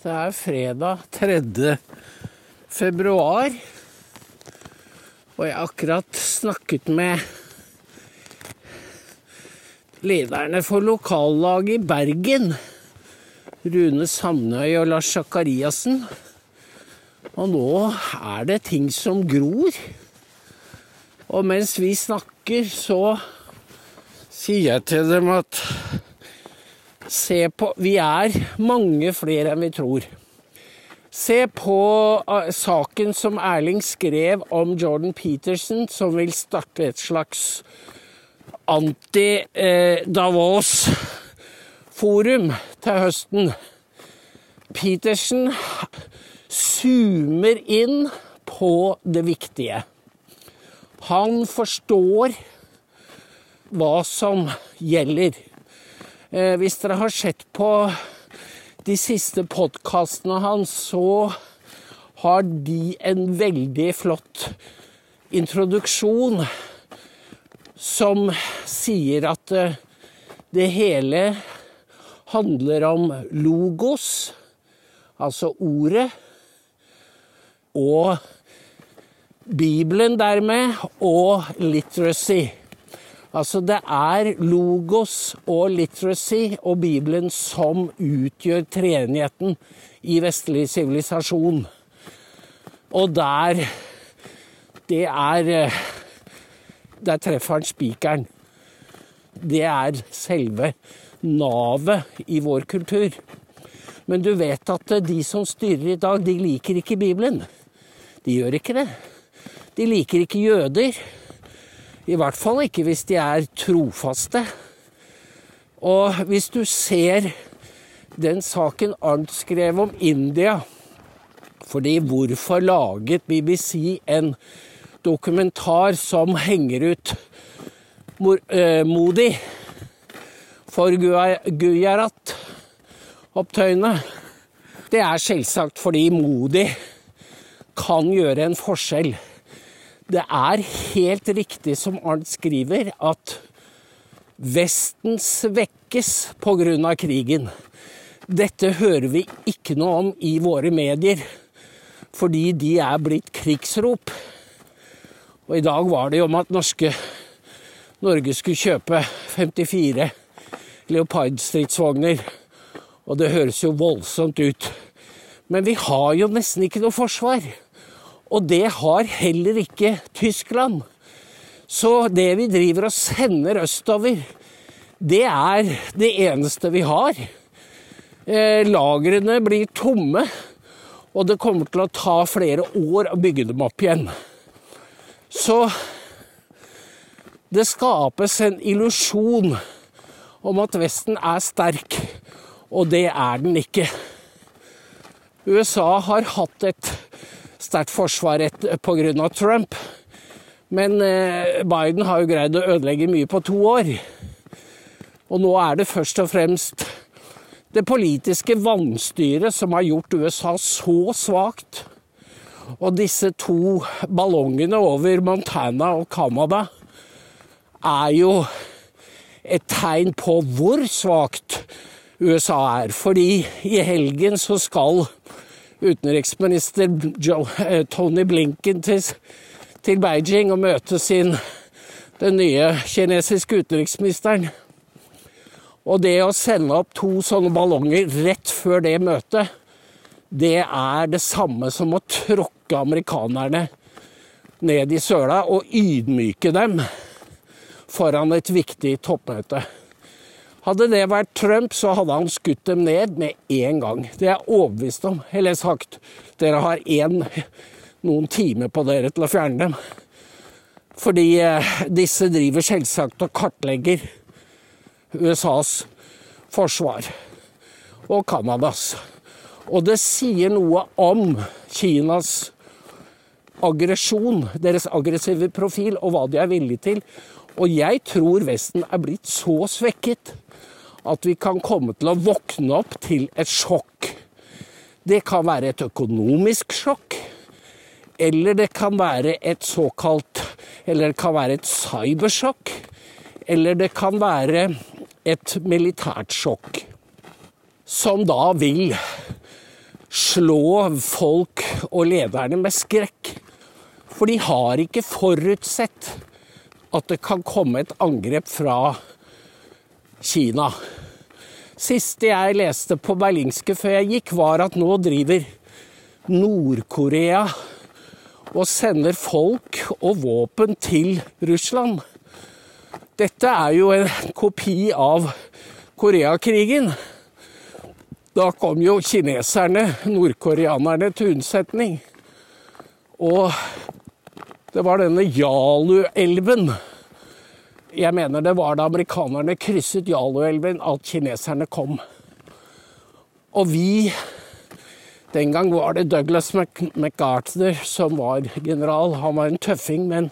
Det er fredag 3. februar. Og jeg har akkurat snakket med lederne for lokallaget i Bergen. Rune Samnøy og Lars Sakariassen. Og nå er det ting som gror. Og mens vi snakker, så sier jeg til dem at Se på Vi er mange flere enn vi tror. Se på uh, saken som Erling skrev om Jordan Peterson, som vil starte et slags anti-Davos-forum til høsten. Peterson zoomer inn på det viktige. Han forstår hva som gjelder. Eh, hvis dere har sett på de siste podkastene hans, så har de en veldig flott introduksjon som sier at eh, det hele handler om logos, altså ordet, og Bibelen dermed, og literacy. Altså det er logos og literacy og Bibelen som utgjør treenigheten i vestlig sivilisasjon. Og der Det er Der treffer han spikeren. Det er selve navet i vår kultur. Men du vet at de som styrer i dag, de liker ikke Bibelen. De gjør ikke det. De liker ikke jøder. I hvert fall ikke hvis de er trofaste. Og hvis du ser den saken Arnt skrev om India fordi hvorfor laget BBC en dokumentar som henger ut Modi for Gujarat-opptøyene? Det er selvsagt fordi Modi kan gjøre en forskjell det er helt riktig som Arnt skriver, at Vesten svekkes pga. krigen. Dette hører vi ikke noe om i våre medier, fordi de er blitt krigsrop. Og i dag var det jo om at norske, Norge skulle kjøpe 54 Leopard-stridsvogner. Og det høres jo voldsomt ut. Men vi har jo nesten ikke noe forsvar. Og det har heller ikke Tyskland. Så det vi driver og sender østover, det er det eneste vi har. Eh, lagrene blir tomme, og det kommer til å ta flere år å bygge dem opp igjen. Så det skapes en illusjon om at Vesten er sterk, og det er den ikke. USA har hatt et sterkt forsvar pga. Trump. Men eh, Biden har jo greid å ødelegge mye på to år. Og nå er det først og fremst det politiske vannstyret som har gjort USA så svakt. Og disse to ballongene over Montana og Canada er jo et tegn på hvor svakt USA er. Fordi i helgen så skal utenriksminister Joe, eh, Tony Blinken til, til, Beijing og møte sin, den nye kinesiske utenriksministeren. Og det å sende opp to sånne ballonger rett før det møtet, det er det samme som å tråkke amerikanerne ned i søla og ydmyke dem foran et viktig toppmøte. Hadde det vært Trump, så hadde han skutt dem ned med en gang. Det er jeg overbevist om. Eller sagt, dere har en, noen timer på dere til å fjerne dem. Fordi eh, disse driver selvsagt og kartlegger USAs forsvar. Og Canadas. Og det sier noe om Kinas aggresjon, deres aggressive profil, og hva de er villige til. Og jeg tror Vesten er blitt så svekket at vi kan komme til å våkne opp til et sjokk. Det kan være et økonomisk sjokk, eller det kan være et såkalt Eller det kan være et cybersjokk. Eller det kan være et militært sjokk. Som da vil slå folk og lederne med skrekk. For de har ikke forutsett at det kan komme et angrep fra Kina. Siste jeg leste på Berlingske før jeg gikk, var at nå driver Nord-Korea og sender folk og våpen til Russland. Dette er jo en kopi av Koreakrigen. Da kom jo kineserne, nordkoreanerne, til unnsetning. Og det var denne Yalu-elven. Jeg mener det var da amerikanerne krysset Yalu-elven at kineserne kom. Og vi Den gang var det Douglas MacArthur som var general. Han var en tøffing, men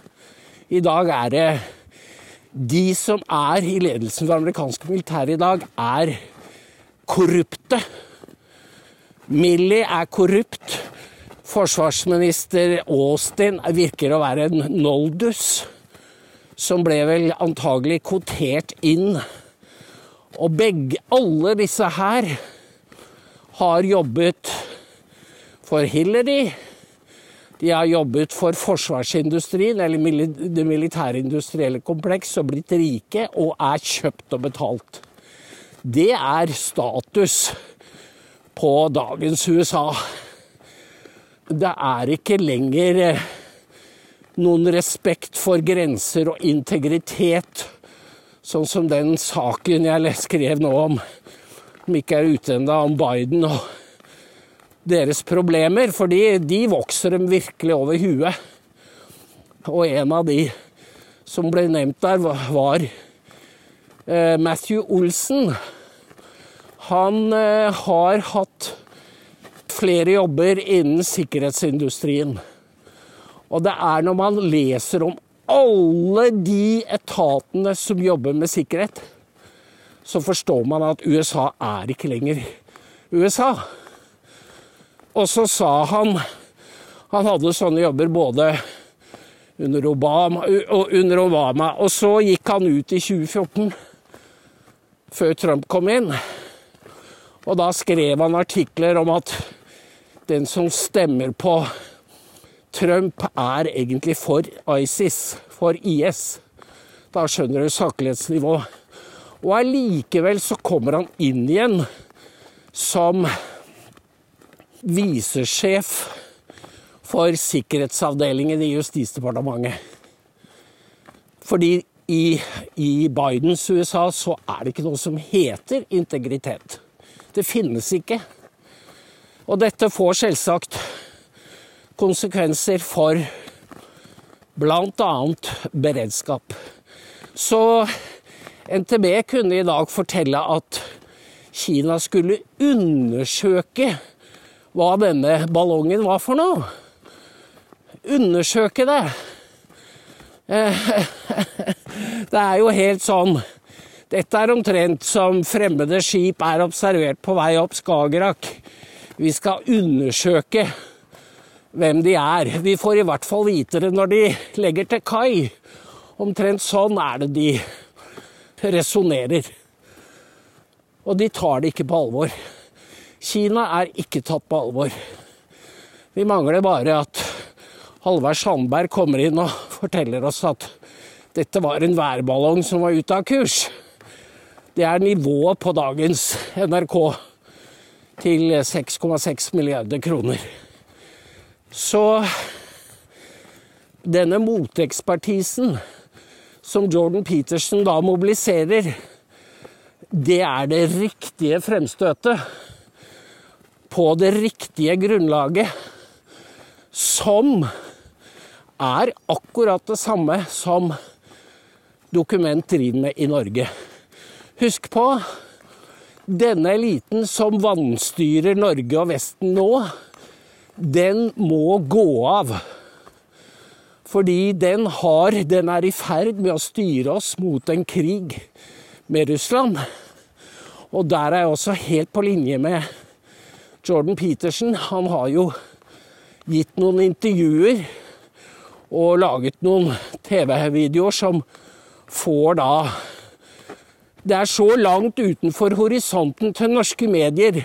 i dag er det De som er i ledelsen for det amerikanske militæret i dag, er korrupte. Millie er korrupt. Forsvarsminister Austin virker å være en noldus, som ble vel antagelig kvotert inn. Og begge, alle disse her har jobbet for Hillary. De har jobbet for forsvarsindustrien, eller det militærindustrielle kompleks, og blitt rike og er kjøpt og betalt. Det er status på dagens USA det er ikke lenger eh, noen respekt for grenser og integritet, sånn som den saken jeg skrev nå om, som ikke er ute ennå, om Biden og deres problemer. fordi de vokser dem virkelig over huet. Og en av de som ble nevnt der, var eh, Matthew Olsen. Han eh, har hatt flere jobber innen sikkerhetsindustrien. Og det er når man leser om alle de etatene som jobber med sikkerhet, så forstår man at USA er ikke lenger USA. Og så sa han Han hadde sånne jobber både under Obama og under Obama. Og så gikk han ut i 2014, før Trump kom inn. Og da skrev han artikler om at den som stemmer på Trump, er egentlig for ISIS, for IS. Da skjønner du saklighetsnivået. Og allikevel så kommer han inn igjen som visesjef for sikkerhetsavdelingen i Justisdepartementet. Fordi i, i Bidens USA så er det ikke noe som heter integritet. Det finnes ikke. Og dette får selvsagt konsekvenser for bl.a. beredskap. Så NTB kunne i dag fortelle at Kina skulle undersøke hva denne ballongen var for noe. Undersøke det. Det er jo helt sånn Dette er omtrent som fremmede skip er observert på vei opp Skagerrak vi skal undersøke hvem de er. Vi får i hvert fall vite det når de legger til kai. Omtrent sånn er det de resonnerer. Og de tar det ikke på alvor. Kina er ikke tatt på alvor. Vi mangler bare at Halvard Sandberg kommer inn og forteller oss at dette var en værballong som var ute av kurs. Det er nivået på dagens NRK til 6,6 milliarder kroner. Så denne motekspertisen som Jordan Peterson da mobiliserer, det er det riktige fremstøtet på det riktige grunnlaget, som er akkurat det samme som Dokument driver med i Norge. Husk på denne eliten som vannstyrer Norge og Vesten nå, den må gå av. Fordi den har Den er i ferd med å styre oss mot en krig med Russland. Og der er jeg også helt på linje med Jordan Peterson. Han har jo gitt noen intervjuer og laget noen TV-videoer som får da det er så langt utenfor horisonten til norske medier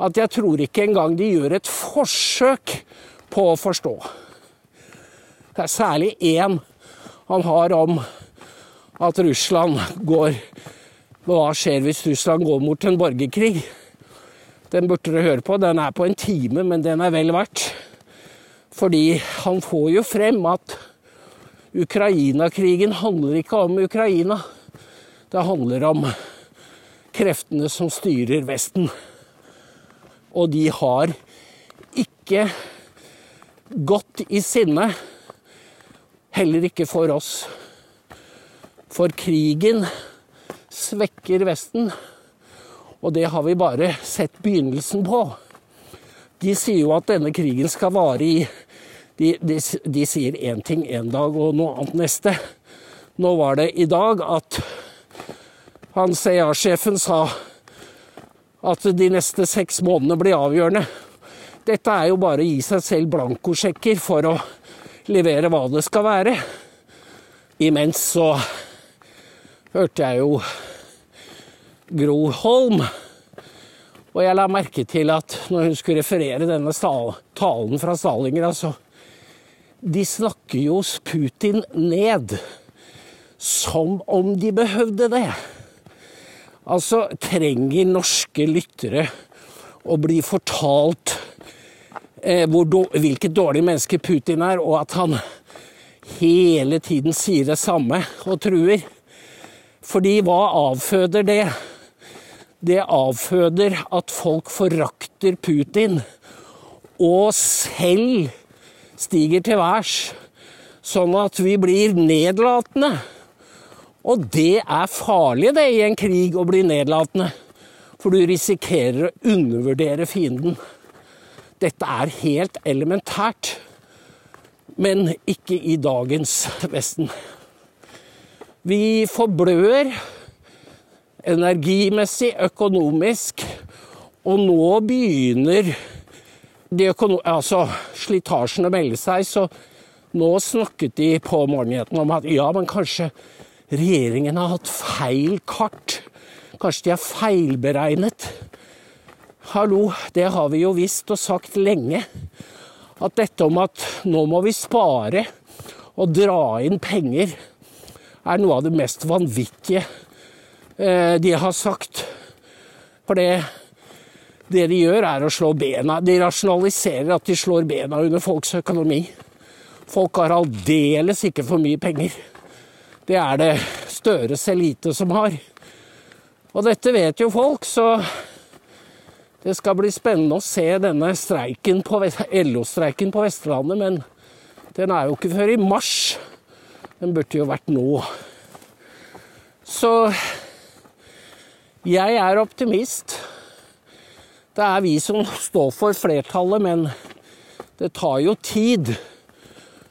at jeg tror ikke engang de gjør et forsøk på å forstå. Det er særlig én han har om at Russland går Hva skjer hvis Russland går mot en borgerkrig? Den burde dere høre på. Den er på en time, men den er vel verdt. Fordi han får jo frem at Ukraina-krigen handler ikke om Ukraina. Det handler om kreftene som styrer Vesten. Og de har ikke gått i sinne, heller ikke for oss. For krigen svekker Vesten, og det har vi bare sett begynnelsen på. De sier jo at denne krigen skal vare i De, de, de sier én ting én dag og noe annet neste. Nå var det i dag at han CIA-sjefen sa at de neste seks månedene blir avgjørende. Dette er jo bare å gi seg selv blankosjekker for å levere hva det skal være. Imens så hørte jeg jo Gro Holm. Og jeg la merke til at når hun skulle referere denne talen fra Stalingrad, så De snakker jo Putin ned. Som om de behøvde det. Altså, trenger norske lyttere å bli fortalt eh, hvor, hvilket dårlig menneske Putin er, og at han hele tiden sier det samme og truer? Fordi hva avføder det? Det avføder at folk forakter Putin og selv stiger til værs, sånn at vi blir nedlatende. Og det er farlig, det, i en krig å bli nedlatende. For du risikerer å undervurdere fienden. Dette er helt elementært. Men ikke i dagens Vesten. Vi forblør energimessig, økonomisk, og nå begynner altså, slitasjen å melde seg. Så nå snakket de på morgenheten om at ja, men kanskje regjeringen har hatt feil kart. Kanskje de har feilberegnet. Hallo, det har vi jo visst og sagt lenge. At dette om at nå må vi spare og dra inn penger, er noe av det mest vanvittige eh, de har sagt. For det, det de gjør, er å slå bena De rasjonaliserer at de slår bena under folks økonomi. Folk har aldeles ikke for mye penger. Det er det Støres elite som har. Og dette vet jo folk, så det skal bli spennende å se denne streiken på LO-streiken på Vestlandet, men den er jo ikke før i mars. Den burde jo vært nå. Så jeg er optimist. Det er vi som står for flertallet, men det tar jo tid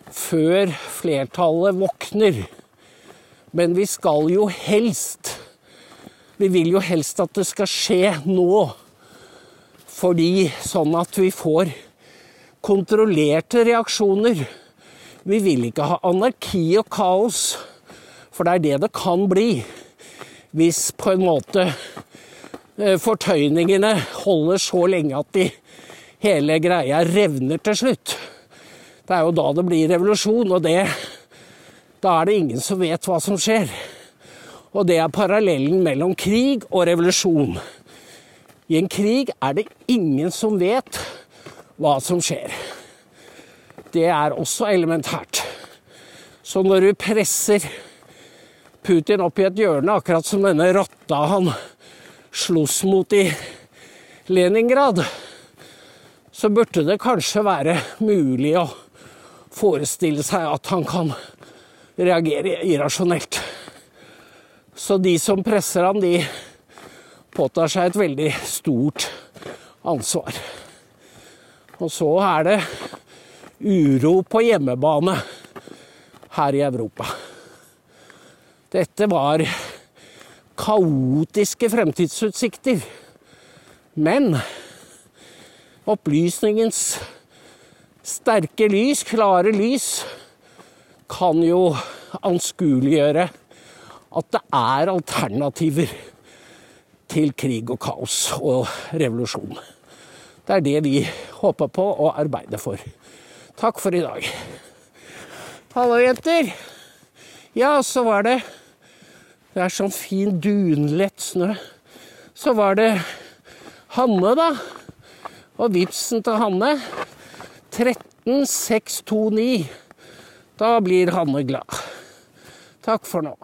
før flertallet våkner. Men vi skal jo helst Vi vil jo helst at det skal skje nå. Fordi sånn at vi får kontrollerte reaksjoner. Vi vil ikke ha anarki og kaos, for det er det det kan bli. Hvis på en måte eh, fortøyningene holder så lenge at de hele greia revner til slutt. Det er jo da det blir revolusjon, og det da er det ingen som vet hva som skjer. Og det er parallellen mellom krig og revolusjon. I en krig er det ingen som vet hva som skjer. Det er også elementært. Så når du presser Putin opp i et hjørne, akkurat som denne rotta han sloss mot i Leningrad, så burde det kanskje være mulig å forestille seg at han kan reagerer irrasjonelt. Så de som presser han, de påtar seg et veldig stort ansvar. Og så er det uro på hjemmebane her i Europa. Dette var kaotiske fremtidsutsikter. Men opplysningens sterke lys, klare lys, kan jo anskueliggjøre at det er alternativer til krig og kaos og revolusjon. Det er det vi håper på og arbeider for. Takk for i dag. Hallo, jenter. Ja, så var det Det er sånn fin, dunlett snø. Så var det Hanne, da. Og vipsen til Hanne 13629. Da blir Hanne glad. Takk for nå.